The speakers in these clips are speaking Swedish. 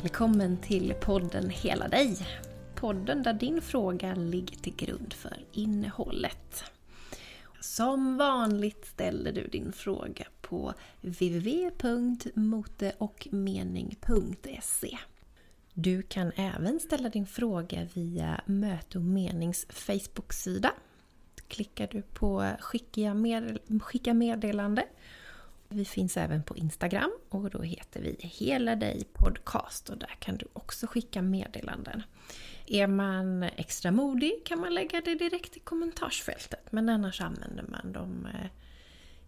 Välkommen till podden Hela dig. Podden där din fråga ligger till grund för innehållet. Som vanligt ställer du din fråga på www.moteochmening.se Du kan även ställa din fråga via Möte och menings Facebook-sida. Klickar du på skicka, skicka meddelande vi finns även på Instagram och då heter vi Hela dig podcast och där kan du också skicka meddelanden. Är man extra modig kan man lägga det direkt i kommentarsfältet men annars använder man de eh,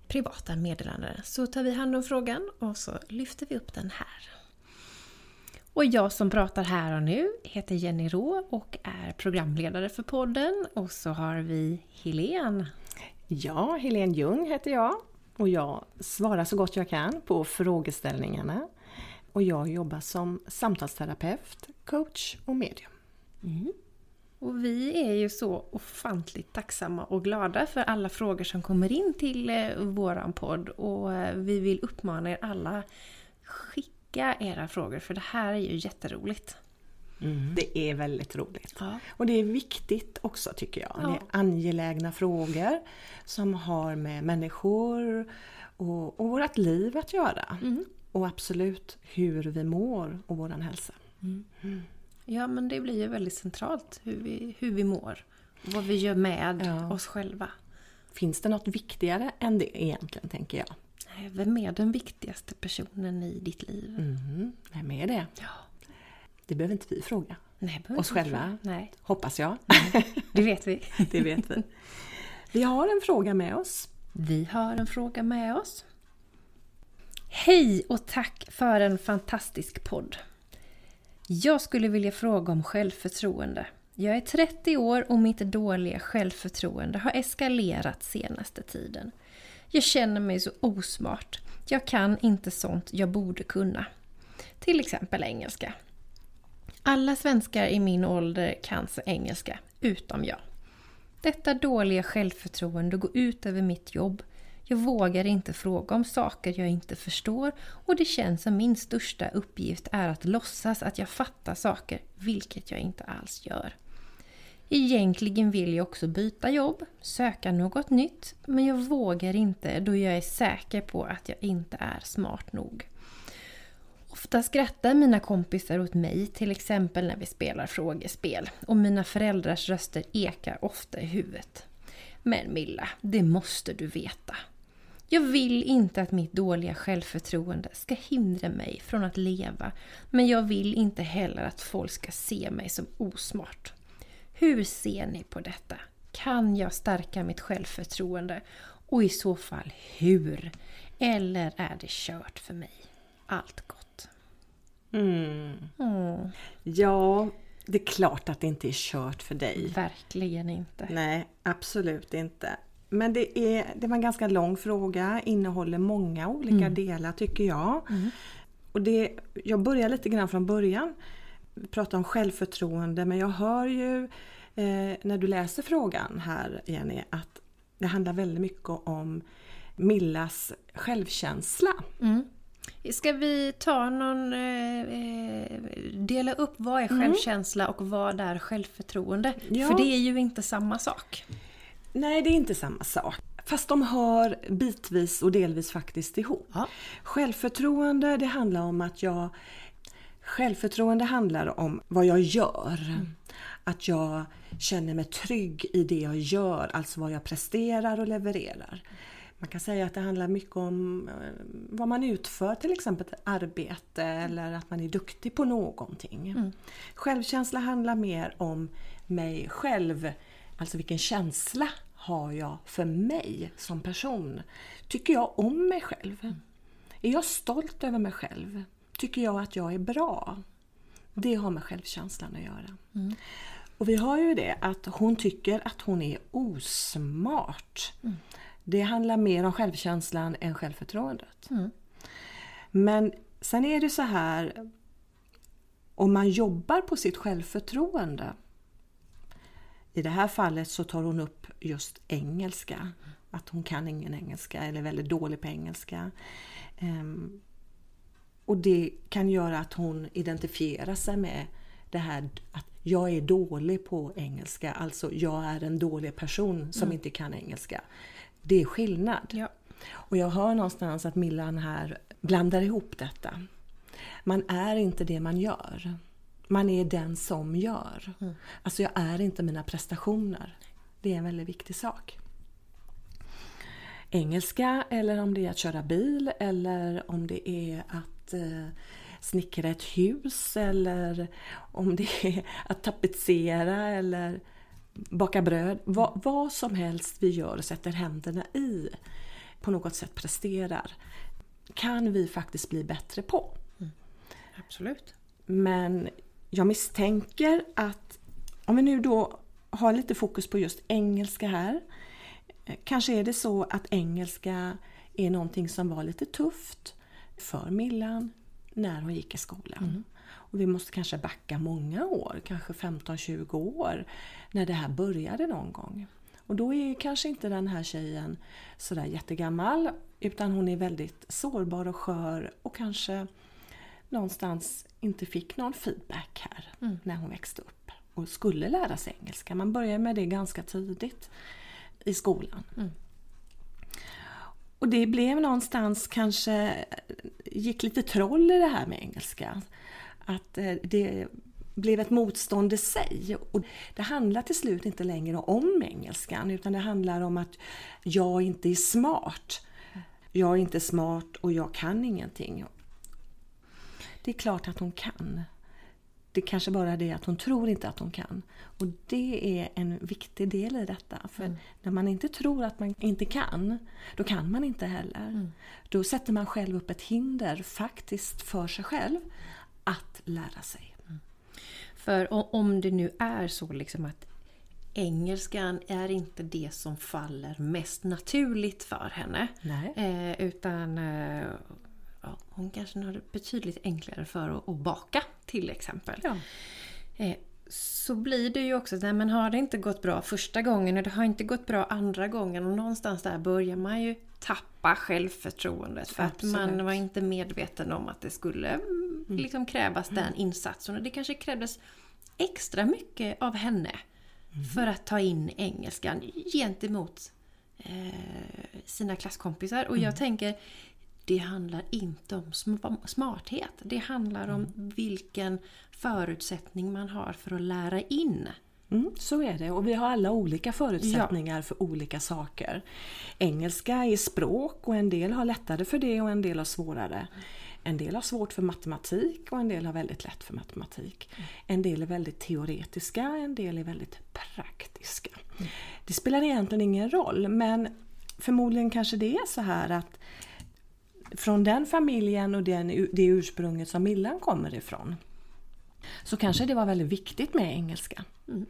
privata meddelandena. Så tar vi hand om frågan och så lyfter vi upp den här. Och jag som pratar här och nu heter Jenny Rå och är programledare för podden. Och så har vi Helene. Ja, Helene Ljung heter jag och jag svarar så gott jag kan på frågeställningarna. Och jag jobbar som samtalsterapeut, coach och medium. Mm. Och vi är ju så ofantligt tacksamma och glada för alla frågor som kommer in till eh, våran podd. Och eh, vi vill uppmana er alla, skicka era frågor för det här är ju jätteroligt. Mm. Det är väldigt roligt. Ja. Och det är viktigt också tycker jag. Ja. Det är angelägna frågor som har med människor och, och vårt liv att göra. Mm. Och absolut hur vi mår och vår hälsa. Mm. mm. Ja men det blir ju väldigt centralt hur vi, hur vi mår. Vad vi gör med ja. oss själva. Finns det något viktigare än det egentligen tänker jag? Vem är den viktigaste personen i ditt liv? Mm. Vem är det? Ja. Det behöver inte vi fråga. Nej, oss själva. Nej. Hoppas jag. Nej, det vet vi. det vet vi. Vi har en fråga med oss. Vi har en fråga med oss. Hej och tack för en fantastisk podd. Jag skulle vilja fråga om självförtroende. Jag är 30 år och mitt dåliga självförtroende har eskalerat senaste tiden. Jag känner mig så osmart. Jag kan inte sånt jag borde kunna. Till exempel engelska. Alla svenskar i min ålder kan så engelska, utom jag. Detta dåliga självförtroende går ut över mitt jobb. Jag vågar inte fråga om saker jag inte förstår och det känns som min största uppgift är att låtsas att jag fattar saker, vilket jag inte alls gör. Egentligen vill jag också byta jobb, söka något nytt, men jag vågar inte då jag är säker på att jag inte är smart nog. Ofta skrattar mina kompisar åt mig, till exempel när vi spelar frågespel. Och mina föräldrars röster ekar ofta i huvudet. Men Milla, det måste du veta. Jag vill inte att mitt dåliga självförtroende ska hindra mig från att leva, men jag vill inte heller att folk ska se mig som osmart. Hur ser ni på detta? Kan jag stärka mitt självförtroende? Och i så fall hur? Eller är det kört för mig? Allt gott. Mm. Mm. Ja, det är klart att det inte är kört för dig. Verkligen inte. Nej, absolut inte. Men det, är, det var en ganska lång fråga, innehåller många olika mm. delar tycker jag. Mm. Och det, jag börjar lite grann från början. Vi pratar om självförtroende men jag hör ju eh, när du läser frågan här Jenny att det handlar väldigt mycket om Millas självkänsla. Mm. Ska vi ta någon... Eh, eh, dela upp vad är mm. självkänsla och vad är självförtroende? Ja. För det är ju inte samma sak. Nej, det är inte samma sak. Fast de hör bitvis och delvis faktiskt ihop. Ja. Självförtroende, det handlar om att jag... Självförtroende handlar om vad jag gör. Mm. Att jag känner mig trygg i det jag gör, alltså vad jag presterar och levererar. Man kan säga att det handlar mycket om eh, vad man utför, till exempel ett arbete eller att man är duktig på någonting. Mm. Självkänsla handlar mer om mig själv, alltså vilken känsla har jag för mig som person? Tycker jag om mig själv? Mm. Är jag stolt över mig själv? Tycker jag att jag är bra? Det har med självkänslan att göra. Mm. Och vi har ju det att hon tycker att hon är osmart. Mm. Det handlar mer om självkänslan än självförtroendet. Mm. Men sen är det så här om man jobbar på sitt självförtroende. I det här fallet så tar hon upp just engelska. Att hon kan ingen engelska eller är väldigt dålig på engelska. Um, Och det kan göra att hon identifierar sig med det här att jag är dålig på engelska, alltså jag är en dålig person som mm. inte kan engelska. Det är skillnad. Ja. Och jag hör någonstans att Millan här blandar ihop detta. Man är inte det man gör. Man är den som gör. Mm. Alltså jag är inte mina prestationer. Det är en väldigt viktig sak. Engelska eller om det är att köra bil eller om det är att eh, snickra ett hus eller om det är att tapetsera eller baka bröd. Vad, vad som helst vi gör och sätter händerna i på något sätt presterar kan vi faktiskt bli bättre på. Mm. Absolut. Men jag misstänker att om vi nu då har lite fokus på just engelska här. Kanske är det så att engelska är någonting som var lite tufft för Millan när hon gick i skolan. Mm. Och vi måste kanske backa många år, kanske 15-20 år, när det här började någon gång. Och då är kanske inte den här tjejen sådär jättegammal utan hon är väldigt sårbar och skör och kanske någonstans inte fick någon feedback här mm. när hon växte upp och skulle lära sig engelska. Man börjar med det ganska tidigt i skolan. Mm. Och det blev någonstans kanske, gick lite troll i det här med engelska. Att eh, det blev ett motstånd i sig. Och det handlar till slut inte längre om engelskan utan det handlar om att jag inte är smart. Jag är inte smart och jag kan ingenting. Det är klart att hon kan. Det är kanske bara det att hon tror inte att hon kan. Och det är en viktig del i detta. För mm. när man inte tror att man inte kan, då kan man inte heller. Mm. Då sätter man själv upp ett hinder faktiskt för sig själv att lära sig. Mm. För om det nu är så liksom att engelskan är inte det som faller mest naturligt för henne. Eh, utan eh, ja, hon kanske har det betydligt enklare för att, att baka till exempel. Ja. Eh, så blir det ju också, nej men har det inte gått bra första gången och det har inte gått bra andra gången och någonstans där börjar man ju tappa självförtroendet för Absolut. att man var inte medveten om att det skulle mm. liksom krävas mm. den insatsen och det kanske krävdes extra mycket av henne mm. för att ta in engelskan gentemot eh, sina klasskompisar. Och jag mm. tänker, det handlar inte om smarthet. Det handlar om mm. vilken förutsättning man har för att lära in. Mm, så är det och vi har alla olika förutsättningar ja. för olika saker. Engelska är språk och en del har lättare för det och en del har svårare. En del har svårt för matematik och en del har väldigt lätt för matematik. Mm. En del är väldigt teoretiska, en del är väldigt praktiska. Mm. Det spelar egentligen ingen roll men förmodligen kanske det är så här att från den familjen och den, det ursprunget som Millan kommer ifrån så kanske det var väldigt viktigt med engelska. Mm.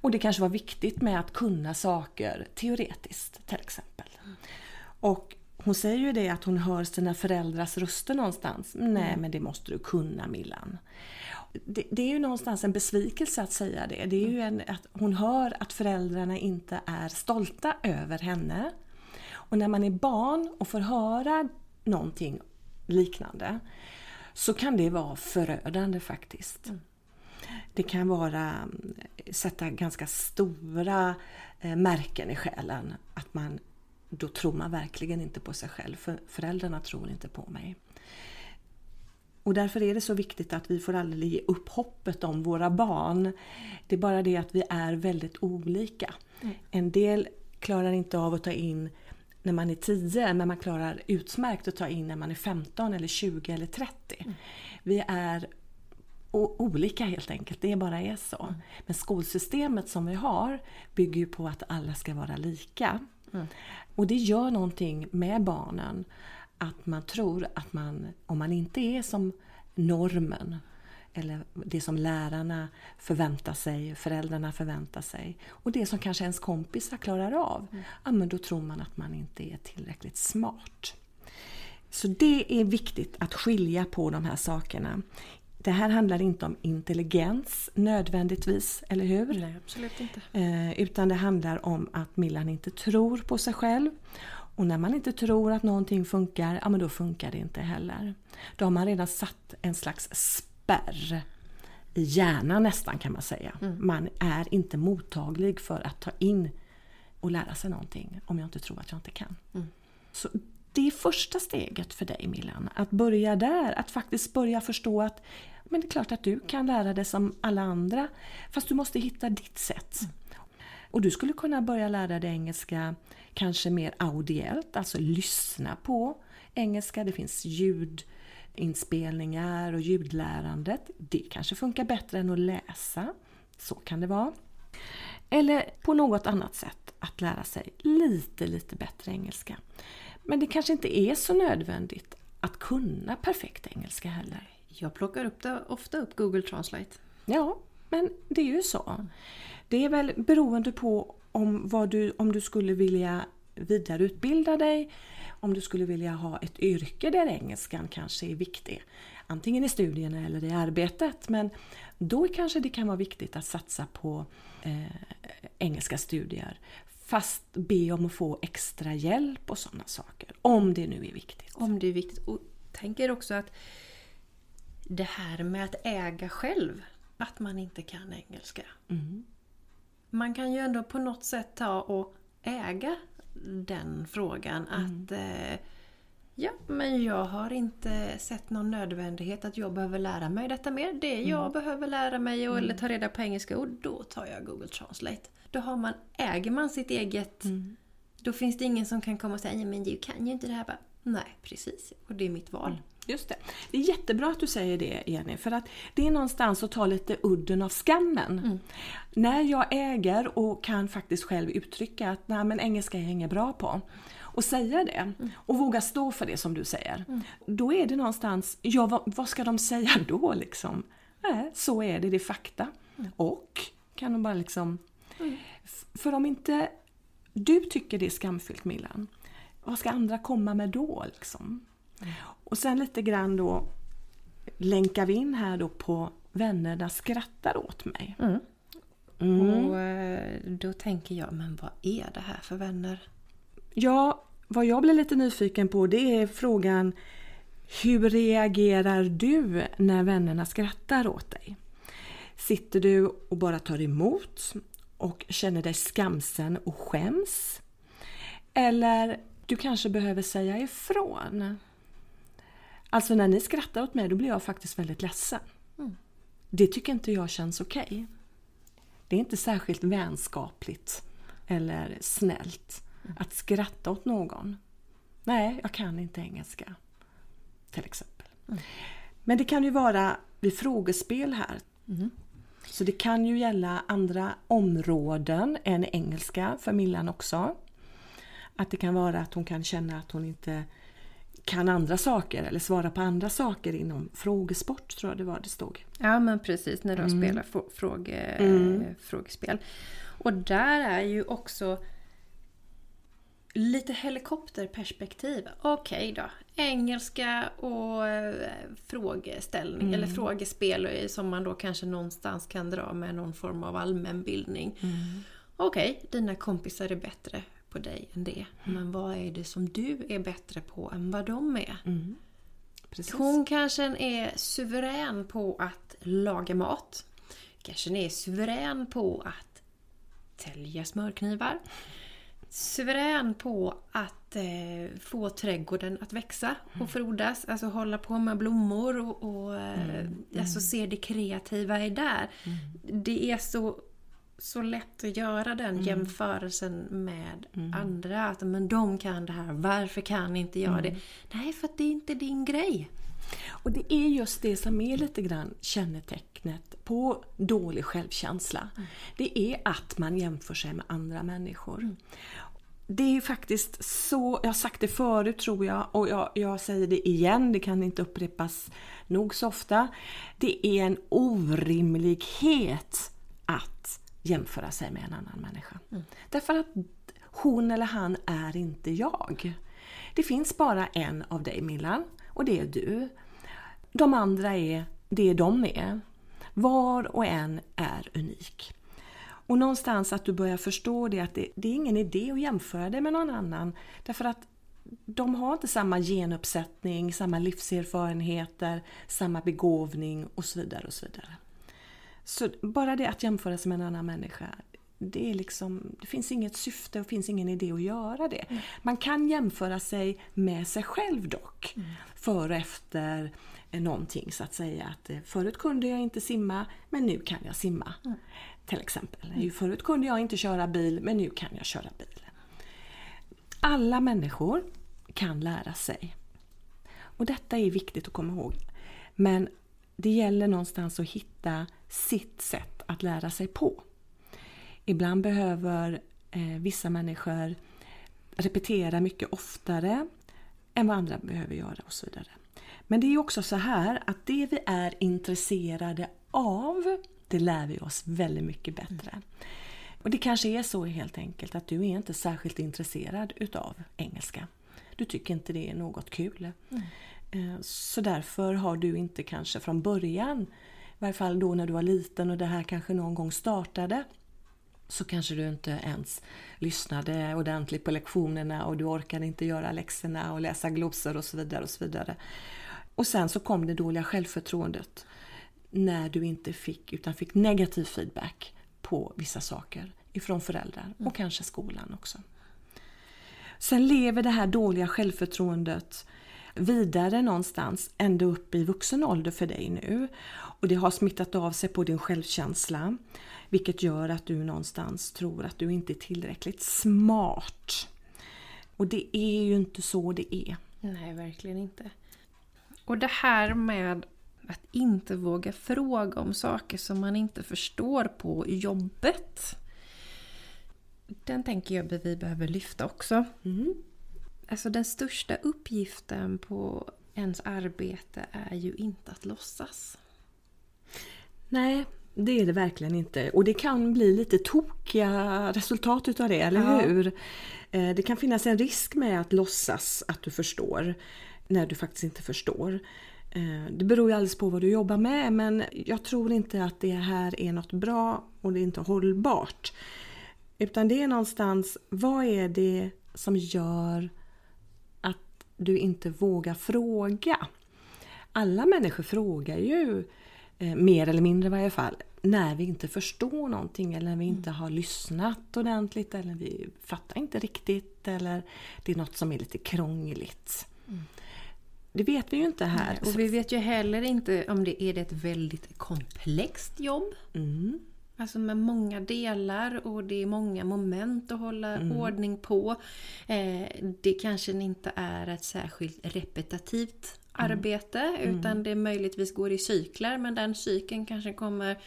Och det kanske var viktigt med att kunna saker teoretiskt till exempel. Mm. Och hon säger ju det att hon hör sina föräldrars röster någonstans. Nej men det måste du kunna Millan. Det, det, är ju någonstans en besvikelse att säga det. Det är ju en, att hon hör att föräldrarna inte är stolta över henne. Och när man är barn och får höra någonting liknande så kan det vara förödande faktiskt. Mm. Det kan vara sätta ganska stora eh, märken i själen. Att man, då tror man verkligen inte på sig själv, för föräldrarna tror inte på mig. Och därför är det så viktigt att vi får aldrig ge upp hoppet om våra barn. Det är bara det att vi är väldigt olika. Mm. En del klarar inte av att ta in när man är 10 men man klarar utmärkt att ta in när man är 15 eller 20 eller 30. Mm. Vi är olika helt enkelt, det bara är så. Mm. Men skolsystemet som vi har bygger ju på att alla ska vara lika. Mm. Och det gör någonting med barnen att man tror att man, om man inte är som normen eller det som lärarna förväntar sig, föräldrarna förväntar sig och det som kanske ens kompisar klarar av, mm. ja, men då tror man att man inte är tillräckligt smart. Så det är viktigt att skilja på de här sakerna. Det här handlar inte om intelligens nödvändigtvis, eller hur? Nej, absolut inte. Eh, utan det handlar om att Millan inte tror på sig själv Och när man inte tror att någonting funkar, ja men då funkar det inte heller. Då har man redan satt en slags spärr i hjärnan nästan kan man säga. Mm. Man är inte mottaglig för att ta in och lära sig någonting om jag inte tror att jag inte kan. Mm. Så det är första steget för dig Millan, att börja där, att faktiskt börja förstå att men det är klart att du kan lära dig som alla andra, fast du måste hitta ditt sätt. Mm. Och du skulle kunna börja lära dig engelska kanske mer audiellt, alltså lyssna på engelska. Det finns ljudinspelningar och ljudlärandet. Det kanske funkar bättre än att läsa. Så kan det vara. Eller på något annat sätt att lära sig lite, lite bättre engelska. Men det kanske inte är så nödvändigt att kunna perfekt engelska heller. Jag plockar upp det, ofta upp Google Translate. Ja, men det är ju så. Det är väl beroende på om, vad du, om du skulle vilja vidareutbilda dig, om du skulle vilja ha ett yrke där engelskan kanske är viktig. Antingen i studierna eller i arbetet. Men då kanske det kan vara viktigt att satsa på eh, engelska studier. Fast be om att få extra hjälp och sådana saker. Om det nu är viktigt. Om det är viktigt. Och tänker också att det här med att äga själv, att man inte kan engelska. Mm. Man kan ju ändå på något sätt ta och äga den frågan. Mm. Att eh, ja, men jag har inte sett någon nödvändighet att jag behöver lära mig detta mer. Det mm. jag behöver lära mig och, eller mm. ta reda på engelska och då tar jag Google Translate. Då har man, äger man sitt eget... Mm. Då finns det ingen som kan komma och säga men du kan ju inte det här. Bara, Nej, precis. Och det är mitt val. Just det. Det är jättebra att du säger det Jenny, för att det är någonstans att ta lite udden av skammen. Mm. När jag äger och kan faktiskt själv uttrycka att Nej, men engelska är jag inget bra på och säga det mm. och våga stå för det som du säger. Mm. Då är det någonstans, ja vad, vad, ska de säga då liksom? Nej, så är det, det är fakta. Mm. Och kan de bara liksom... Mm. För om inte du tycker det är skamfyllt Millan, vad ska andra komma med då liksom? Och sen lite grann då länkar vi in här då på Vännerna skrattar åt mig. Mm. Mm. Och eh, då tänker jag, men vad är det här för vänner? Ja, vad jag blir lite nyfiken på det är frågan Hur reagerar du när vännerna skrattar åt dig? Sitter du och bara tar emot och känner dig skamsen och skäms? Eller du kanske behöver säga ifrån? Alltså när ni skrattar åt mig då blir jag faktiskt väldigt ledsen. Mm. Det tycker inte jag känns okej. Okay. Det är inte särskilt vänskapligt eller snällt mm. att skratta åt någon. Nej, jag kan inte engelska. Till exempel. Mm. Men det kan ju vara vid frågespel här. Mm. Så det kan ju gälla andra områden än engelska för Millan också. Att det kan vara att hon kan känna att hon inte kan andra saker eller svara på andra saker inom frågesport tror jag det var det stod. Ja men precis, när de mm. spelar fråge, mm. frågespel. Och där är ju också lite helikopterperspektiv. Okej okay då, engelska och eh, frågeställning mm. eller frågespel som man då kanske någonstans kan dra med någon form av allmänbildning. Mm. Okej, okay, dina kompisar är bättre på dig än det. Men vad är det som du är bättre på än vad de är? Mm. Hon kanske är suverän på att laga mat. Kanske är suverän på att tälja smörknivar. Suverän på att eh, få trädgården att växa och mm. frodas. Alltså hålla på med blommor och, och eh, mm. alltså se det kreativa i där. Mm. Det är så så lätt att göra den mm. jämförelsen med mm. andra. Att men de kan det här, varför kan inte jag mm. det? Nej, för att det är inte din grej. Och det är just det som är lite grann kännetecknet på dålig självkänsla. Mm. Det är att man jämför sig med andra människor. Mm. Det är faktiskt så, jag har sagt det förut tror jag och jag, jag säger det igen, det kan inte upprepas nog så ofta. Det är en orimlighet att jämföra sig med en annan människa. Mm. Därför att hon eller han är inte jag. Det finns bara en av dig Millan och det är du. De andra är det de är. Var och en är unik. Och någonstans att du börjar förstå det att det, det är ingen idé att jämföra dig med någon annan. Därför att de har inte samma genuppsättning, samma livserfarenheter, samma begåvning och så vidare. och Så vidare. Så bara det att jämföra sig med en annan människa, det, är liksom, det finns inget syfte och finns ingen idé att göra det. Mm. Man kan jämföra sig med sig själv dock, mm. före och efter någonting så att säga. Att eh, förut kunde jag inte simma, men nu kan jag simma. Mm. Till exempel. Mm. Förut kunde jag inte köra bil, men nu kan jag köra bil. Alla människor kan lära sig. Och detta är viktigt att komma ihåg. Men det gäller någonstans att hitta sitt sätt att lära sig på. Ibland behöver eh, vissa människor repetera mycket oftare än vad andra behöver göra och så vidare. Men det är också så här att det vi är intresserade av, det lär vi oss väldigt mycket bättre. Mm. Och det kanske är så helt enkelt att du är inte särskilt intresserad utav engelska. Du tycker inte det är något kul. Mm. Eh, så därför har du inte kanske från början, i varje fall då när du var liten och det här kanske någon gång startade, så kanske du inte ens lyssnade ordentligt på lektionerna och du orkade inte göra läxorna och läsa glosor och så vidare. Och så vidare. Och sen så kom det dåliga självförtroendet när du inte fick, utan fick negativ feedback på vissa saker ifrån föräldrar och mm. kanske skolan också. Sen lever det här dåliga självförtroendet vidare någonstans ända upp i vuxen ålder för dig nu. Och det har smittat av sig på din självkänsla. Vilket gör att du någonstans tror att du inte är tillräckligt smart. Och det är ju inte så det är. Nej, verkligen inte. Och det här med att inte våga fråga om saker som man inte förstår på jobbet. Den tänker jag att vi behöver lyfta också. Mm. Alltså den största uppgiften på ens arbete är ju inte att låtsas. Nej, det är det verkligen inte. Och det kan bli lite tokiga resultat utav det, eller ja. hur? Eh, det kan finnas en risk med att låtsas att du förstår när du faktiskt inte förstår. Eh, det beror ju alldeles på vad du jobbar med men jag tror inte att det här är något bra och det är inte hållbart. Utan det är någonstans, vad är det som gör du inte vågar fråga? Alla människor frågar ju, eh, mer eller mindre i varje fall, när vi inte förstår någonting eller när vi inte har lyssnat ordentligt eller vi fattar inte riktigt eller det är något som är lite krångligt. Mm. Det vet vi ju inte här. Nej, och vi vet ju heller inte om det är ett väldigt komplext jobb. Mm. Alltså med många delar och det är många moment att hålla mm. ordning på. Eh, det kanske inte är ett särskilt repetitivt mm. arbete mm. utan det möjligtvis går i cykler men den cykeln kanske kommer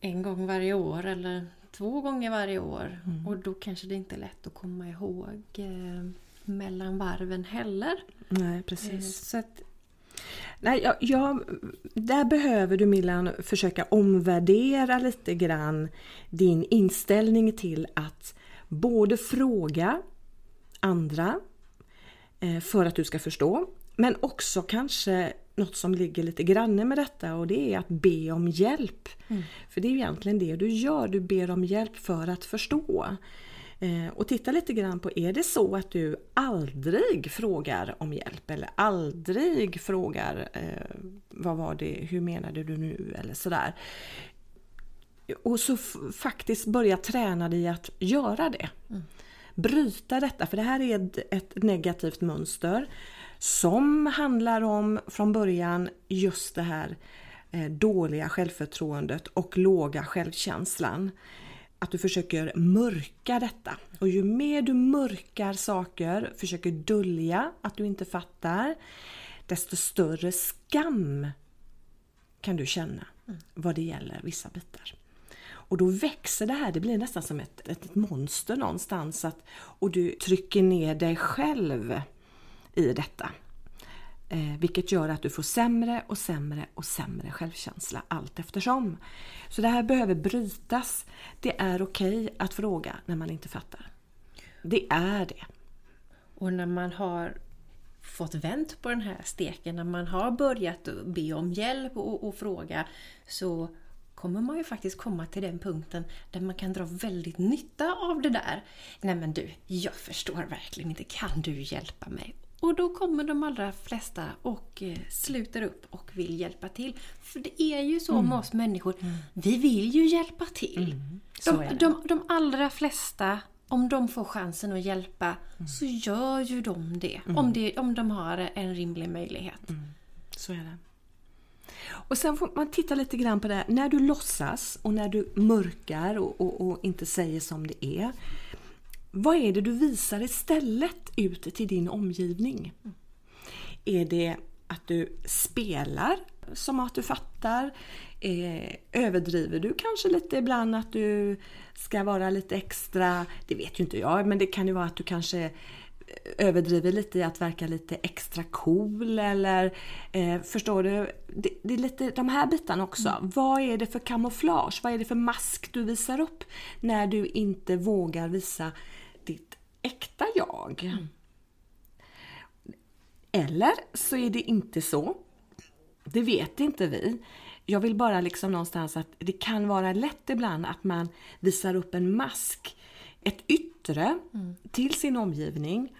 en gång varje år eller två gånger varje år. Mm. Och då kanske det inte är lätt att komma ihåg eh, mellan varven heller. Nej, precis. Eh, så att, Nej, jag, jag, där behöver du Milan försöka omvärdera lite grann din inställning till att både fråga andra eh, för att du ska förstå men också kanske något som ligger lite granne med detta och det är att be om hjälp. Mm. För det är egentligen det du gör, du ber om hjälp för att förstå. Eh, och titta lite grann på, är det så att du aldrig frågar om hjälp eller aldrig frågar eh, vad var det, hur menade du nu eller sådär. Och så faktiskt börja träna dig att göra det. Mm. Bryta detta, för det här är ett, ett negativt mönster som handlar om från början just det här eh, dåliga självförtroendet och låga självkänslan att du försöker mörka detta. Och ju mer du mörkar saker, försöker dölja att du inte fattar, desto större skam kan du känna vad det gäller vissa bitar. Och då växer det här, det blir nästan som ett, ett monster någonstans. Att, och du trycker ner dig själv i detta. Eh, vilket gör att du får sämre och sämre och sämre självkänsla allt eftersom. Så det här behöver brytas. Det är okej okay att fråga när man inte fattar. Det är det. Och när man har fått vänt på den här steken, när man har börjat be om hjälp och, och fråga så kommer man ju faktiskt komma till den punkten där man kan dra väldigt nytta av det där. Nej men du, jag förstår verkligen inte, kan du hjälpa mig? Och då kommer de allra flesta och eh, sluter upp och vill hjälpa till. För det är ju så mm. med oss människor, mm. vi vill ju hjälpa till. Mm. De, de, de allra flesta om de får chansen att hjälpa mm. så gör ju de det. Mm. Om, det om de har en rimlig möjlighet. Mm. Så är det. Och sen får man titta lite grann på det här. När du låtsas och när du mörkar och, och, och inte säger som det är. Vad är det du visar istället ut till din omgivning? Mm. Är det att du spelar som att du fattar? Eh, överdriver du kanske lite ibland att du ska vara lite extra, det vet ju inte jag, men det kan ju vara att du kanske överdriver lite i att verka lite extra cool eller eh, förstår du? Det, det, är lite de här bitarna också. Mm. Vad är det för kamouflage? Vad är det för mask du visar upp när du inte vågar visa ditt äkta jag? Mm. Eller så är det inte så. Det vet inte vi. Jag vill bara liksom någonstans att det kan vara lätt ibland att man visar upp en mask, ett yttre mm. till sin omgivning.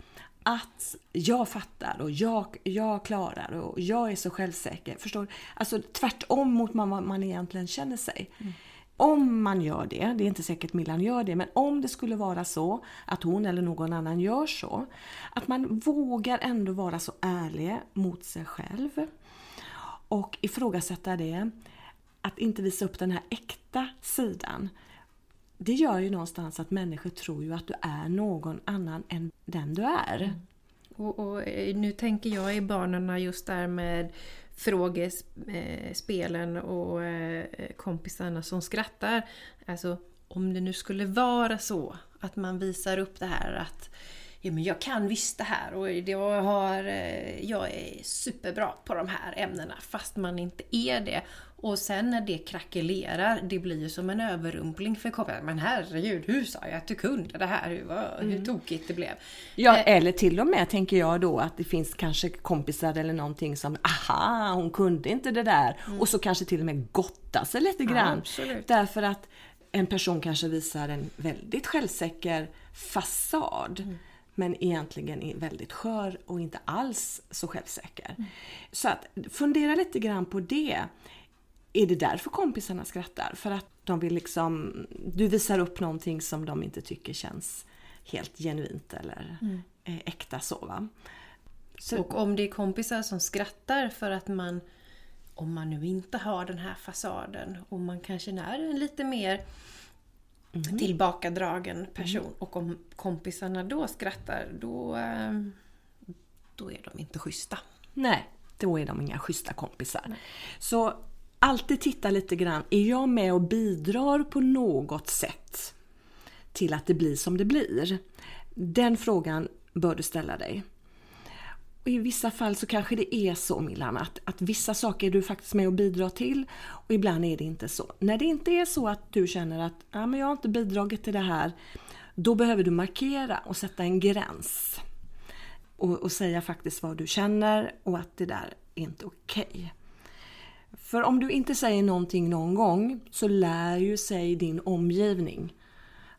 Att jag fattar och jag, jag klarar och jag är så självsäker. Förstår Alltså tvärtom mot vad man egentligen känner sig. Mm. Om man gör det, det är inte säkert Millan gör det, men om det skulle vara så att hon eller någon annan gör så. Att man vågar ändå vara så ärlig mot sig själv och ifrågasätta det. Att inte visa upp den här äkta sidan. Det gör ju någonstans att människor tror ju att du är någon annan än den du är. Mm. Och, och, eh, nu tänker jag i banorna just där med frågespelen eh, och eh, kompisarna som skrattar. Alltså om det nu skulle vara så att man visar upp det här att ja, men jag kan visst det här och jag, har, eh, jag är superbra på de här ämnena fast man inte är det. Och sen när det krackelerar, det blir ju som en överrumpling för kompisar. Men herregud, hur sa jag att du kunde det här? Hur, hur mm. tokigt det blev. Ja, eh, eller till och med tänker jag då att det finns kanske kompisar eller någonting som aha, hon kunde inte det där. Mm. Och så kanske till och med gotta sig lite grann. Ja, därför att en person kanske visar en väldigt självsäker fasad. Mm men egentligen är väldigt skör och inte alls så självsäker. Mm. Så att fundera lite grann på det. Är det därför kompisarna skrattar? För att de vill liksom, du visar upp någonting som de inte tycker känns helt genuint eller mm. äkta så va. Så, och om det är kompisar som skrattar för att man, om man nu inte har den här fasaden och man kanske är en lite mer mm. tillbakadragen person. Mm. Och om kompisarna då skrattar, då, eh, då är de inte schyssta. Nej, då är de inga schyssta kompisar. Nej. Så alltid titta lite grann, är jag med och bidrar på något sätt till att det blir som det blir? Den frågan bör du ställa dig. Och I vissa fall så kanske det är så Milan att, att vissa saker är du faktiskt med och bidrar till och ibland är det inte så. När det inte är så att du känner att ja, men jag har inte bidragit till det här, då behöver du markera och sätta en gräns. Och, och säga faktiskt vad du känner och att det där är inte okej. Okay. För om du inte säger någonting någon gång så lär ju sig din omgivning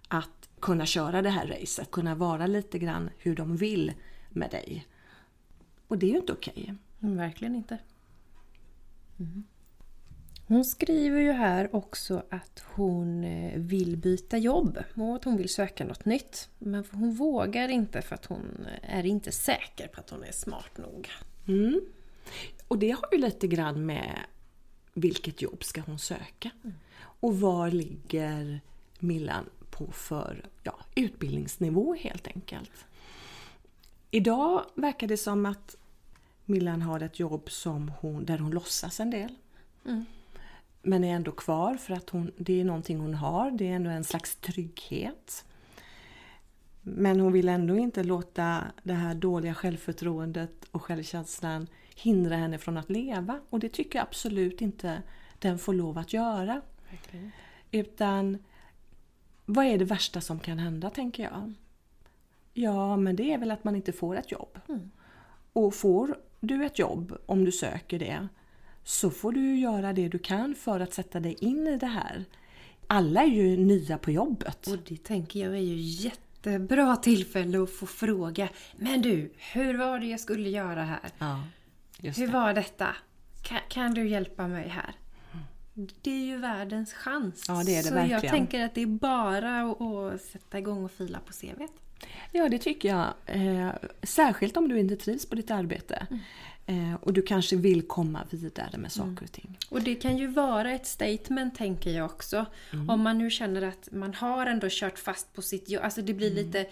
att kunna köra det här racet, kunna vara lite grann hur de vill med dig. Och det är ju inte okej. Okay. Mm, verkligen inte. Mm. Hon skriver ju här också att hon eh, vill byta jobb och att hon vill söka något nytt. Men hon vågar inte för att hon är inte säker på att hon är smart nog. Mm. Och det har ju lite grann med vilket jobb ska hon söka? Mm. Och var ligger Millan på för ja, utbildningsnivå helt enkelt? Idag verkar det som att Millan har ett jobb som hon, där hon låtsas en del. Mm. Men är ändå kvar för att hon, det är någonting hon har, det är ändå en slags trygghet. Men hon vill ändå inte låta det här dåliga självförtroendet och självkänslan hindra henne från att leva. Och det tycker jag absolut inte den får lov att göra. Okay. Utan vad är det värsta som kan hända, tänker jag? Ja, men det är väl att man inte får ett jobb. Mm. Och får du ett jobb, om du söker det, så får du göra det du kan för att sätta dig in i det här. Alla är ju nya på jobbet. Och det tänker jag är ju jättebra tillfälle att få fråga. Men du, hur var det jag skulle göra här? Ja, hur det. var detta? Kan, kan, du hjälpa mig här? Det är ju världens chans. Ja, det är det Så verkligen. jag tänker att det är bara att, sätta igång och fila på CVt. Ja, det tycker jag. Eh, särskilt om du inte trivs på ditt arbete. Mm. Eh, och du kanske vill komma vidare med saker mm. och ting. Och det kan ju vara ett statement tänker jag också. Mm. Om man nu känner att man har ändå kört fast på sitt jobb. Alltså det blir mm. lite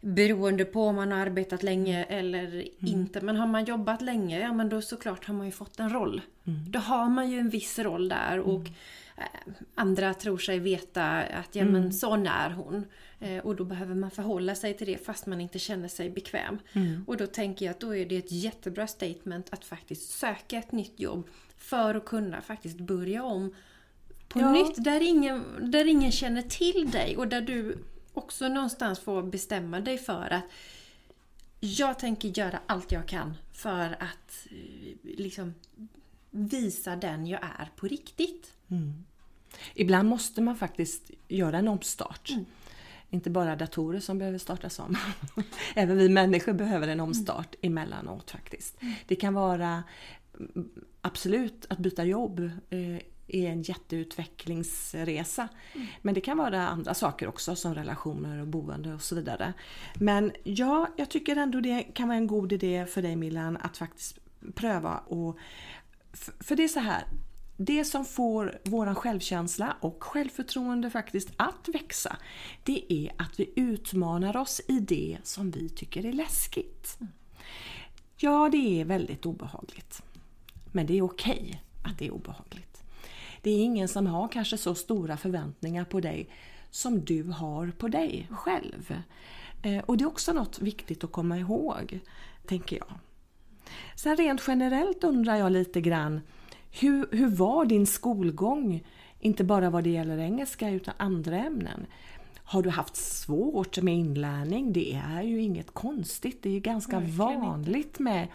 beroende på om man har arbetat länge eller inte. Men har man jobbat länge, ja men då såklart har man ju fått en roll. Då har man ju en viss roll där och eh, andra tror sig veta att ja men sån är hon. Eh, och då behöver man förhålla sig till det fast man inte känner sig bekväm. Mm. Och då tänker jag att då är det ett jättebra statement att faktiskt söka ett nytt jobb för att kunna faktiskt börja om på ja. nytt. Där ingen, där ingen känner till dig och där du också någonstans får bestämma dig för att jag tänker göra allt jag kan för att eh, liksom visa den jag är på riktigt. Mm. Ibland måste man faktiskt göra en omstart. Mm inte bara datorer som behöver startas om. Även vi människor behöver en omstart mm. emellanåt faktiskt. Mm. Det kan vara mm, absolut att byta jobb eh, är en jätteutvecklingsresa. Mm. Men det kan vara andra saker också som relationer och boende och så vidare. Men ja, jag tycker ändå det kan vara en god idé för dig Milan att faktiskt pröva och för det är så här, det som får vår självkänsla och självförtroende faktiskt att växa, det är att vi utmanar oss i det som vi tycker är läskigt. Ja, det är väldigt obehagligt. Men det är okej okay att det är obehagligt. Det är ingen som har kanske så stora förväntningar på dig som du har på dig själv. Eh, och det är också något viktigt att komma ihåg, tänker jag. Sen rent generellt undrar jag lite grann hur, hur var din skolgång? Inte bara vad det gäller engelska utan andra ämnen. Har du haft svårt med inlärning? Det är ju inget konstigt. Det är ju ganska Verkligen vanligt inte. med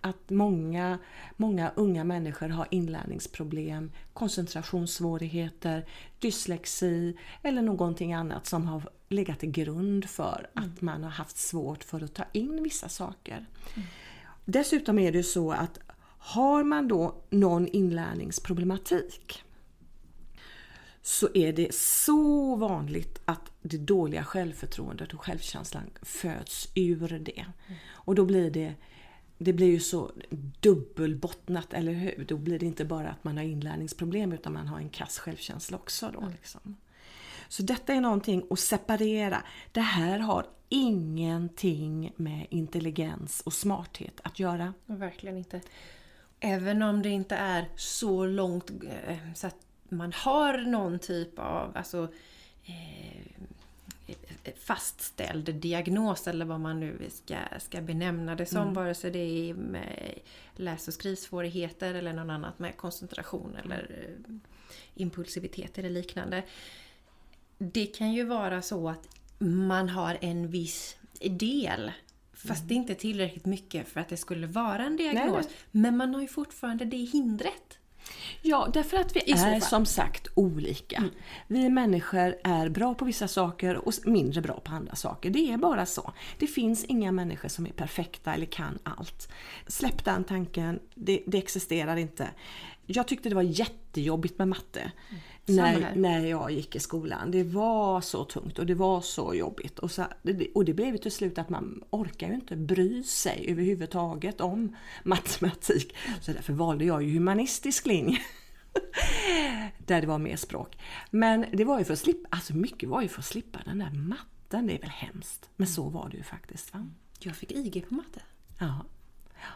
att många, många unga människor har inlärningsproblem, koncentrationssvårigheter, dyslexi eller någonting annat som har legat till grund för att mm. man har haft svårt för att ta in vissa saker. Mm. Dessutom är det så att har man då någon inlärningsproblematik så är det så vanligt att det dåliga självförtroendet och självkänslan föds ur det. Och då blir det det blir ju så dubbelbottnat, eller hur? Då blir det inte bara att man har inlärningsproblem utan man har en kass självkänsla också. Då, mm. liksom. Så detta är någonting att separera. Det här har ingenting med intelligens och smarthet att göra. Verkligen inte. Även om det inte är så långt eh, så att man har någon typ av alltså, eh, fastställd diagnos eller vad man nu ska, ska benämna det som. Mm. Vare sig det är med läs och skrivsvårigheter eller något annat med koncentration eller eh, impulsivitet eller liknande. Det kan ju vara så att man har en viss del Fast det är inte tillräckligt mycket för att det skulle vara en diagnos. Nej. Men man har ju fortfarande det hindret. Ja, därför att vi är som sagt olika. Mm. Vi människor är bra på vissa saker och mindre bra på andra saker. Det är bara så. Det finns inga människor som är perfekta eller kan allt. Släpp den tanken, det, det existerar inte. Jag tyckte det var jättejobbigt med matte. Mm när, när jag gick i skolan. Det var så tungt och det var så jobbigt. Och, så, och det blev till slut att man orkar ju inte bry sig överhuvudtaget om matematik. Så därför valde jag ju humanistisk linje. där det var mer språk. Men det var ju för att slippa, alltså mycket var ju för att slippa den där matten. Det är väl hemskt. Men så var det ju faktiskt. Va? Jag fick IG på matte. Ja.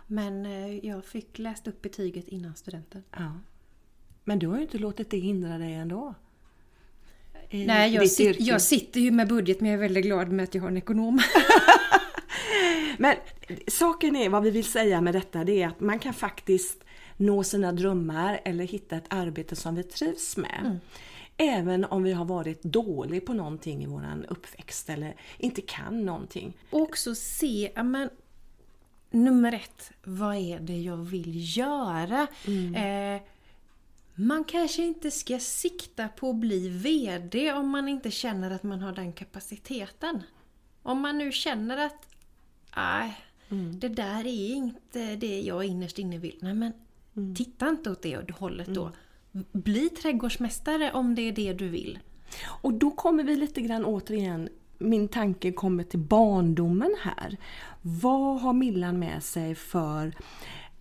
Men eh, jag fick läst upp betyget innan studenten. Ja. Men du har ju inte låtit det hindra dig ändå. Nej, jag, sit, jag sitter ju med budget men jag är väldigt glad med att jag har en ekonom. men saken är, vad vi vill säga med detta, det är att man kan faktiskt nå sina drömmar eller hitta ett arbete som vi trivs med. Mm. Även om vi har varit dålig på någonting i våran uppväxt eller inte kan någonting. Och också se, men nummer ett, vad är det jag vill göra? Mm. Eh, man kanske inte ska sikta på att bli VD om man inte känner att man har den kapaciteten. Om man nu känner att nej, Mm. det där är inte det jag innerst inne vill. Nej men Mm. titta inte åt det hållet då. Bli trädgårdsmästare om det är det du vill. Och då kommer vi lite grann återigen, min tanke kommer till barndomen här. Vad har Millan med sig för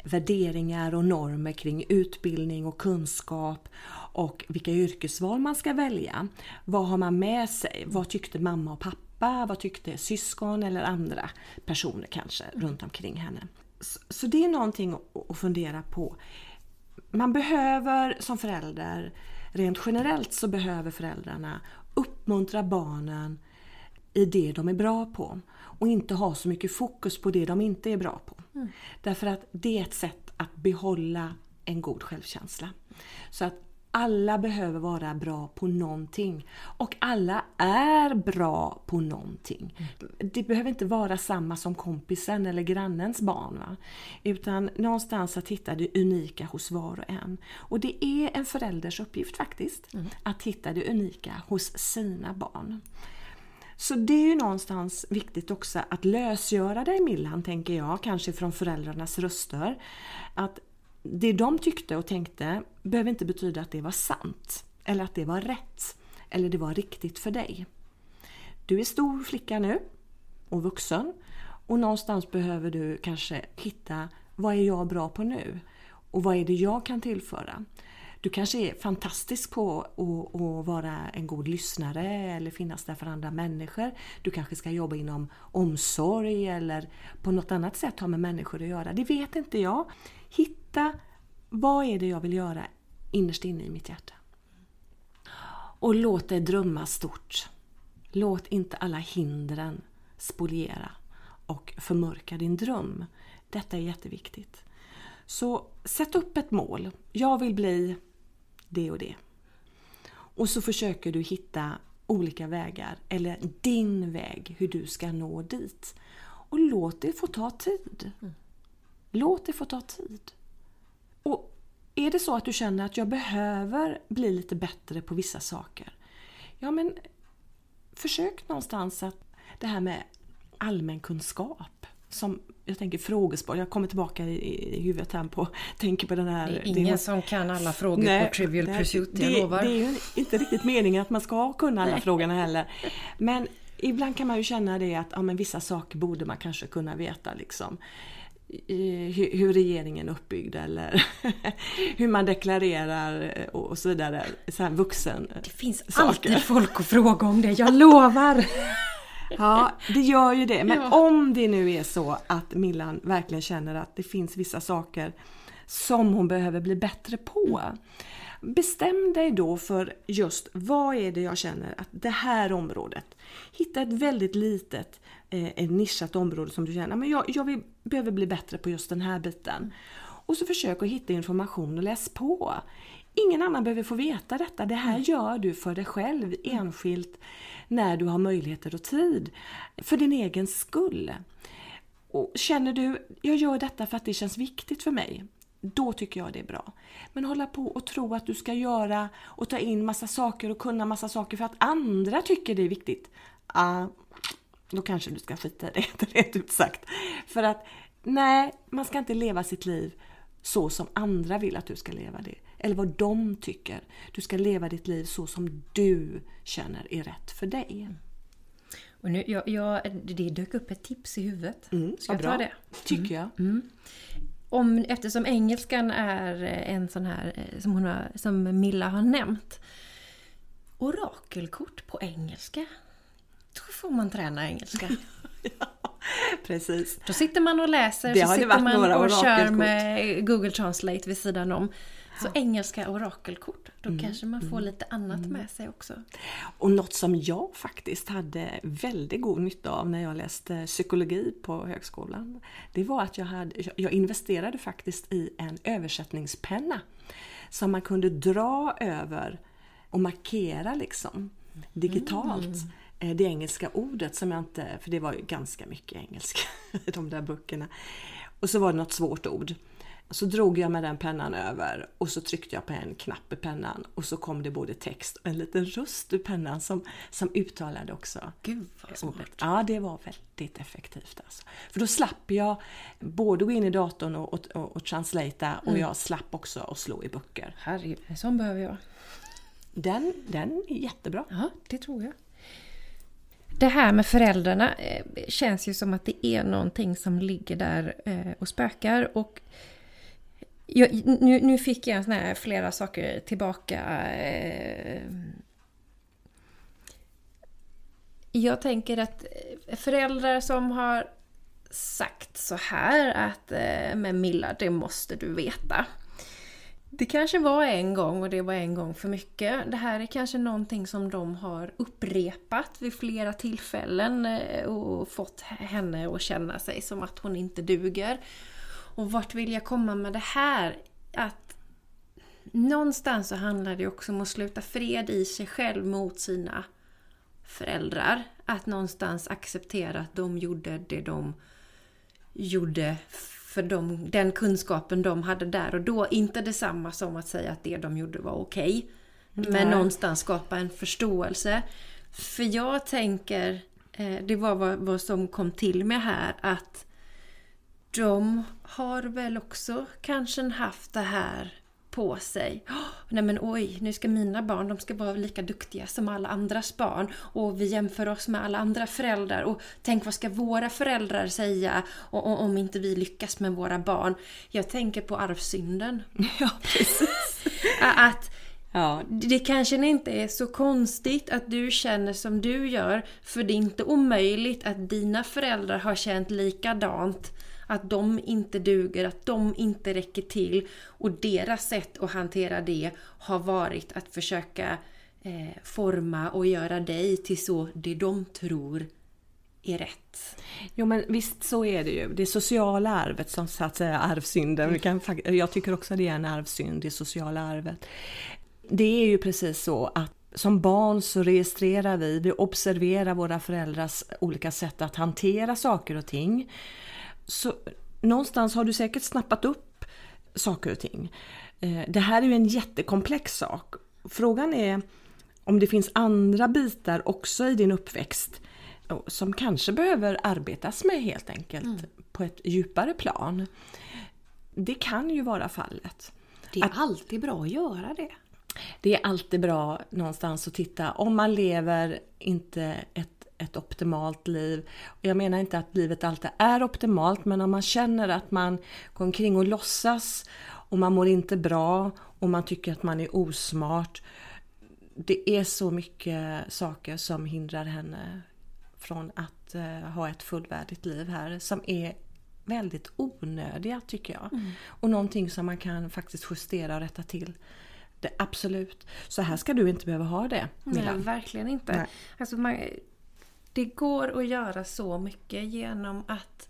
värderingar och normer kring utbildning och kunskap och vilka yrkesval man ska välja? Vad har man med sig? Vad tyckte mamma och pappa? Vad tyckte syskon eller andra personer kanske runt omkring henne? Så, det är någonting att fundera på. Man behöver som förälder, rent generellt så behöver föräldrarna uppmuntra barnen i det de är bra på och inte ha så mycket fokus på det de inte är bra på. Därför att det är ett sätt att behålla en god självkänsla. Så att alla behöver vara bra på någonting och alla är bra på någonting. Det behöver inte vara samma som kompisen eller grannens barn. Va? Utan någonstans att hitta det unika hos var och en. Och det är en förälders uppgift faktiskt, att hitta det unika hos sina barn. Så det är ju någonstans viktigt också att lösgöra dig Millan, tänker jag, kanske från föräldrarnas röster. Att det de tyckte och tänkte behöver inte betyda att det var sant. Eller att det var rätt. Eller det var riktigt för dig. Du är stor flicka nu och vuxen och någonstans behöver du kanske hitta vad är jag bra på nu? Och vad är det jag kan tillföra? Du kanske är fantastisk på att, att vara en god lyssnare eller finnas där för andra människor. Du kanske ska jobba inom omsorg eller på något annat sätt ha med människor att göra. Det vet inte jag. Hitta vad är det jag vill göra innerst inne i mitt hjärta. Och låt dig drömma stort. Låt inte alla hindren spoliera och förmörka din dröm. Detta är jätteviktigt. Så sätt upp ett mål. Jag vill bli det och det. Och så försöker du hitta olika vägar, eller din väg, hur du ska nå dit. Och låt det få ta tid. Låt det få ta tid. Och är det så att du känner att jag behöver bli lite bättre på vissa saker. Ja men försök någonstans att det här med allmänkunskap som jag tänker frågesport, jag kommer tillbaka i, i huvudet här på, tänker på den här... Det är ingen det, som kan alla frågor Nej, på Trivial det- Pursuit, jag det, lovar. Det är ju inte riktigt meningen att man ska kunna alla frågorna heller. Men ibland kan man ju känna det att ja, men vissa saker borde man kanske kunna veta. Liksom. Hur, hur regeringen är uppbyggd eller hur man deklarerar och och så vidare. Så här vuxen Det finns saker. alltid folk att fråga om det, jag lovar! Ja, det gör ju det. Men Ja. om det nu är så att Millan verkligen känner att det finns vissa saker som hon behöver bli bättre på. Bestäm dig då för just vad är det jag känner att det här området. Hitta ett väldigt litet eh, nischat område som du känner men jag, jag vill, behöver bli bättre på just den här biten. Och så försök att hitta information och läs på. Ingen annan behöver få veta detta. Det här gör du för dig själv enskilt när du har möjligheter och tid. För din egen skull. Och känner du, jag gör detta för att det känns viktigt för mig. Då tycker jag det är bra. Men hålla på och tro att du ska göra och ta in massa saker och kunna massa saker för att andra tycker det är viktigt. Ah, då kanske du ska skita i det, rent ut sagt. För att nej, man ska inte leva sitt liv så som andra vill att du ska leva det. Eller vad de tycker. Du ska leva ditt liv så som du känner är rätt för dig. Och nu, jag, jag, det dök upp ett tips i huvudet. Mm, Ska jag vad ta bra. det? Tycker jag. Om, eftersom engelskan är en sån här eh, som, hon har, som Milla har nämnt. Orakelkort på engelska. Då får man träna engelska. Precis. Då sitter man och läser, Det så sitter man och kör med Google Translate vid sidan om. Så engelska orakelkort, då Mm, kanske man får lite annat med sig också. Och något som jag faktiskt hade väldigt god nytta av när jag läste psykologi på högskolan. Det var att jag, hade, jag investerade faktiskt i en översättningspenna. Som man kunde dra över och markera liksom digitalt. Eh, Det engelska ordet som jag inte, för det var ju ganska mycket engelska i de där böckerna. Och så var det något svårt ord. Så drog jag med den pennan över och så tryckte jag på en knapp i pennan och så kom det både text och en liten röst ur pennan som, som uttalade också. Gud vad smart. Ja, det var väldigt effektivt. Alltså. För då slapp jag både gå in i datorn och, och, och, och translata och jag slapp också att slå i böcker. Herregud, en sån behöver jag. Den, den är jättebra. Ja, det tror jag. Det här med föräldrarna eh, känns ju som att det är någonting som ligger där eh, och spökar. Och jag, nu, nu fick jag såna här flera saker tillbaka. Eh. Jag tänker att föräldrar som har sagt så här att men Milla, det måste du veta. Det kanske var en gång och det var en gång för mycket. Det här är kanske någonting som de har upprepat vid flera tillfällen eh, och fått henne att känna sig som att hon inte duger. Och vart vill jag komma med det här? Att någonstans så handlar det också om att sluta fred i sig själv mot sina föräldrar. Att någonstans acceptera att de gjorde det de gjorde för de, den kunskapen de hade där och då. Inte detsamma som att säga att det de gjorde var okej. Okay, men någonstans skapa en förståelse. För jag tänker, eh, det var vad, vad som kom till mig här, att de har väl också kanske haft det här på sig. Oh, nej men oj, nu ska mina barn, de ska vara lika duktiga som alla andras barn. Och vi jämför oss med alla andra föräldrar. Och tänk vad ska våra föräldrar säga om inte vi lyckas med våra barn? Jag tänker på arvsynden. Ja, precis. Att Ja. Det kanske inte är så konstigt att du känner som du gör, för det är inte omöjligt att dina föräldrar har känt likadant att de inte duger, att de inte räcker till. Och deras sätt att hantera det har varit att försöka eh, forma och göra dig till så det de tror är rätt. Jo men visst så är det ju. Det sociala arvet som så att säga arvsynden. Kan, jag tycker också det är en arvsynd, det sociala arvet. Det är ju precis så att som barn så registrerar vi, vi observerar våra föräldrars olika sätt att hantera saker och ting. Så någonstans har du säkert snappat upp saker och ting. Eh, det här är ju en jättekomplex sak. Frågan är om det finns andra bitar också i din uppväxt som kanske behöver arbetas med helt enkelt mm. på ett djupare plan. Det kan ju vara fallet. Det är att, alltid bra att göra det. Det är alltid bra någonstans att titta om man lever inte ett ett optimalt liv. Jag menar inte att livet alltid är optimalt men om man känner att man går omkring och låtsas och man mår inte bra och man tycker att man är osmart. Det är så mycket saker som hindrar henne från att uh, ha ett fullvärdigt liv här som är väldigt onödiga tycker jag. Mm. Och någonting som man kan faktiskt justera och rätta till. Det, absolut. Så här ska du inte behöva ha det. Milla. Nej, verkligen inte. Nej. Alltså man, det går att göra så mycket genom att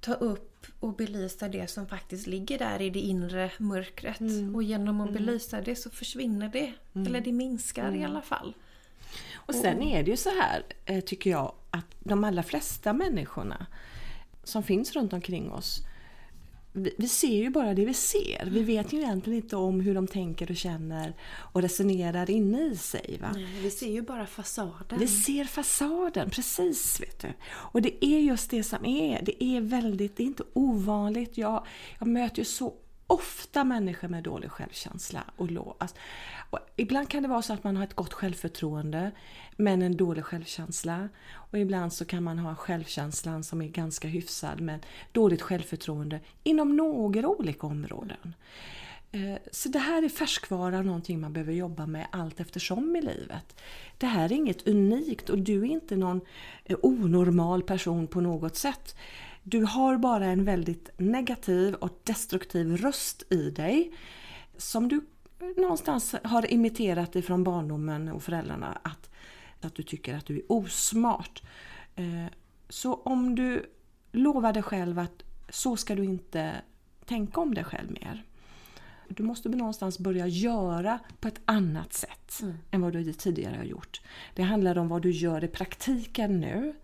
ta upp och belysa det som faktiskt ligger där i det inre mörkret. Mm. Och genom att mm. belysa det så försvinner det. Mm. Eller det minskar i mm. alla fall. Och sen är det ju så här, eh, tycker jag, att de allra flesta människorna som finns runt omkring oss vi, ser ju bara det vi ser. Vi vet ju egentligen inte om hur de tänker och känner och resonerar inne i sig. Va? Nej, vi ser ju bara fasaden. Vi ser fasaden, precis. vet du. Och det är just det som är. Det är väldigt, det är inte ovanligt. Jag, jag möter ju så ofta människor med dålig självkänsla och låg. Alltså, och ibland kan det vara så att man har ett gott självförtroende men en dålig självkänsla. Och ibland så kan man ha självkänslan som är ganska hyfsad men dåligt självförtroende inom några olika områden. Eh, så det här är färskvara, någonting man behöver jobba med allt eftersom i livet. Det här är inget unikt och du är inte någon eh, onormal person på något sätt. Du har bara en väldigt negativ och destruktiv röst i dig som du någonstans har imiterat ifrån barndomen och föräldrarna att, att du tycker att du är osmart. Eh, så om du lovar dig själv att så ska du inte tänka om dig själv mer. Du måste någonstans börja göra på ett annat sätt mm. än vad du tidigare har gjort. Det handlar om vad du gör i praktiken nu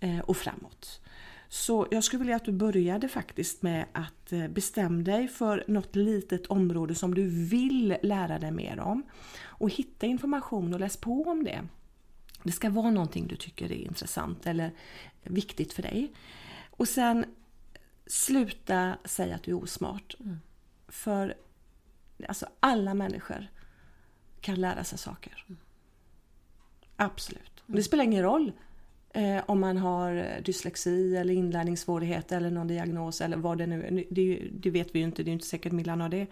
eh, och framåt. Så jag skulle vilja att du började faktiskt med att eh, bestämma dig för något litet område som du vill lära dig mer om. Och hitta information och läs på om det. Det ska vara någonting du tycker är intressant eller viktigt för dig. Och sen sluta säga att du är osmart. Mm. För alltså, alla människor kan lära sig saker. Mm. Absolut. Mm. Det spelar ingen roll eh, om man har dyslexi eller inlärningssvårigheter eller någon diagnos eller vad det nu är. Det, det, vet vi ju inte, det är inte säkert Millan har det.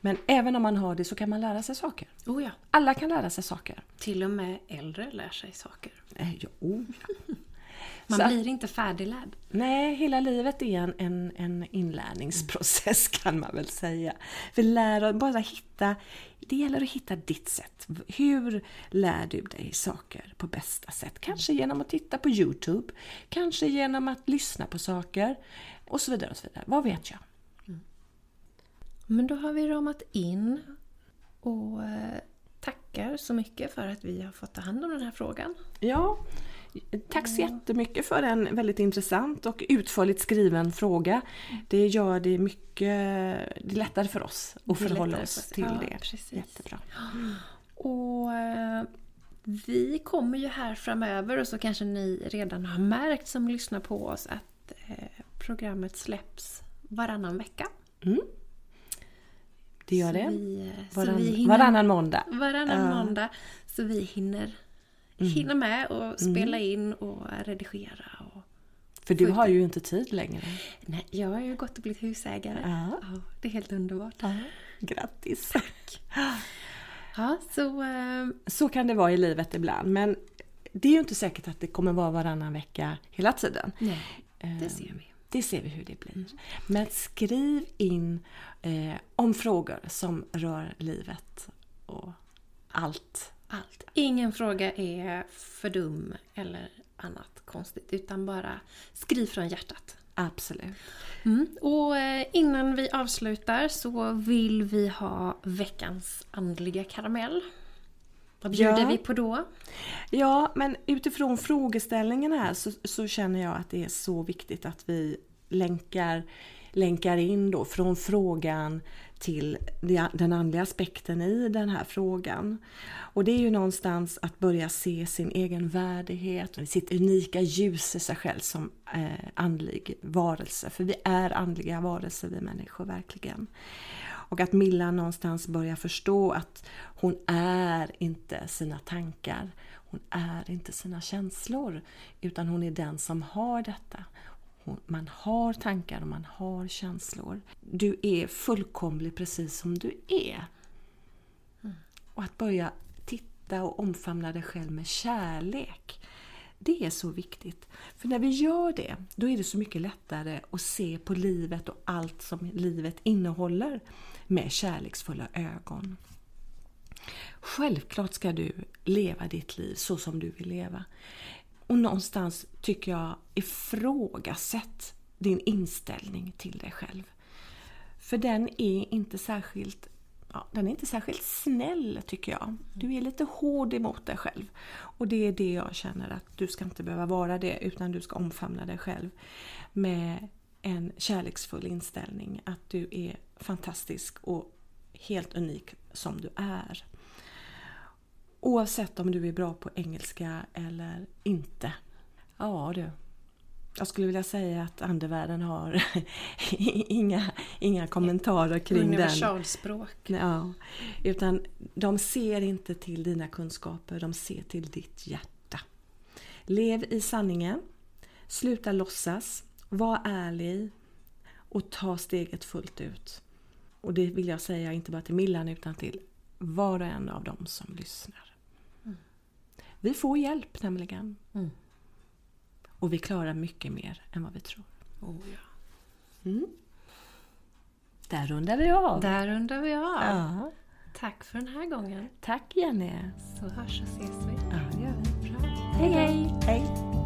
Men även om man har det så kan man lära sig saker. Oh ja. Alla kan lära sig saker. Till och med äldre lär sig saker. Eh, jo, oh ja. Man så, blir inte färdiglärd. Nej, hela livet är en, en, en inlärningsprocess kan man väl säga. Vi lär bara hitta, det gäller att hitta ditt sätt. Hur lär du dig saker på bästa sätt? Kanske genom att titta på Youtube, kanske genom att lyssna på saker och så vidare. och så vidare. Vad vet jag? Mm. Men då har vi ramat in och eh, tackar så mycket för att vi har fått ta hand om den här frågan. Ja, Tack så jättemycket för en väldigt intressant och utförligt skriven fråga. Det gör det mycket det lättare för oss att förhålla oss till ja, det. Precis. Jättebra. Och eh, vi kommer ju här framöver och så kanske ni redan har märkt som lyssnar på oss att eh, programmet släpps varannan vecka. Mm. Det gör så det. Vi, Varann, hinner, varannan måndag. Varannan uh. måndag. Så vi hinner mm. hinna med och spela mm. in och redigera. Och För du har ju inte tid längre. Nej, jag har ju gått och blivit husägare. Ja. ja det är helt underbart. Ja. Grattis! Tack! Ja, så... Äh... Så kan det vara i livet ibland. Men det är ju inte säkert att det kommer vara varannan vecka hela tiden. Nej, det ser vi. Det ser vi hur det blir. Mm. Men skriv in eh, om frågor som rör livet och allt allt. Ingen fråga är för dum eller annat konstigt, utan bara skriv från hjärtat. Absolut. Mm. Och eh, innan vi avslutar så vill vi ha veckans andliga karamell. Vad bjuder ja. vi på då? Ja, men utifrån frågeställningen här så, så, känner jag att det är så viktigt att vi länkar, länkar in då från frågan till den andliga aspekten i den här frågan. Och det är ju någonstans att börja se sin egen värdighet sitt unika ljus i sig själv som eh, andlig varelse. För vi är andliga varelser vi människor verkligen. Och att Milla någonstans börjar förstå att hon är inte sina tankar. Hon är inte sina känslor. Utan hon är den som har detta man har tankar och man har känslor. Du är fullkomlig precis som du är. Mm. Och att börja titta och omfamna dig själv med kärlek. Det är så viktigt. För när vi gör det, då är det så mycket lättare att se på livet och allt som livet innehåller med kärleksfulla ögon. Självklart ska du leva ditt liv så som du vill leva. Och någonstans tycker jag ifrågasätt din inställning till dig själv. För den är inte särskilt ja, den är inte särskilt snäll tycker jag. Du är lite hård emot dig själv. Och det är det jag känner att du ska inte behöva vara det utan du ska omfamna dig själv med en kärleksfull inställning att du är fantastisk och helt unik som du är. Oavsett om du är bra på engelska eller inte. Ja du. Jag skulle vilja säga att andevärlden har inga, inga kommentarer kring den. Universalspråk. Ja, utan de ser inte till dina kunskaper, de ser till ditt hjärta. Lev i sanningen. Sluta låtsas. Var ärlig. Och ta steget fullt ut. Och det vill jag säga inte bara till Millan utan till var och en av dem som lyssnar. Vi får hjälp nämligen. Mm. Och vi klarar mycket mer än vad vi tror. Oh, ja. Mm. Där rundar vi av. Där rundar vi av. Ja. Tack för den här gången. Tack Jenny. Så hörs och ses vi. Ja, det gör vi. Bra. Hej hej. Hej.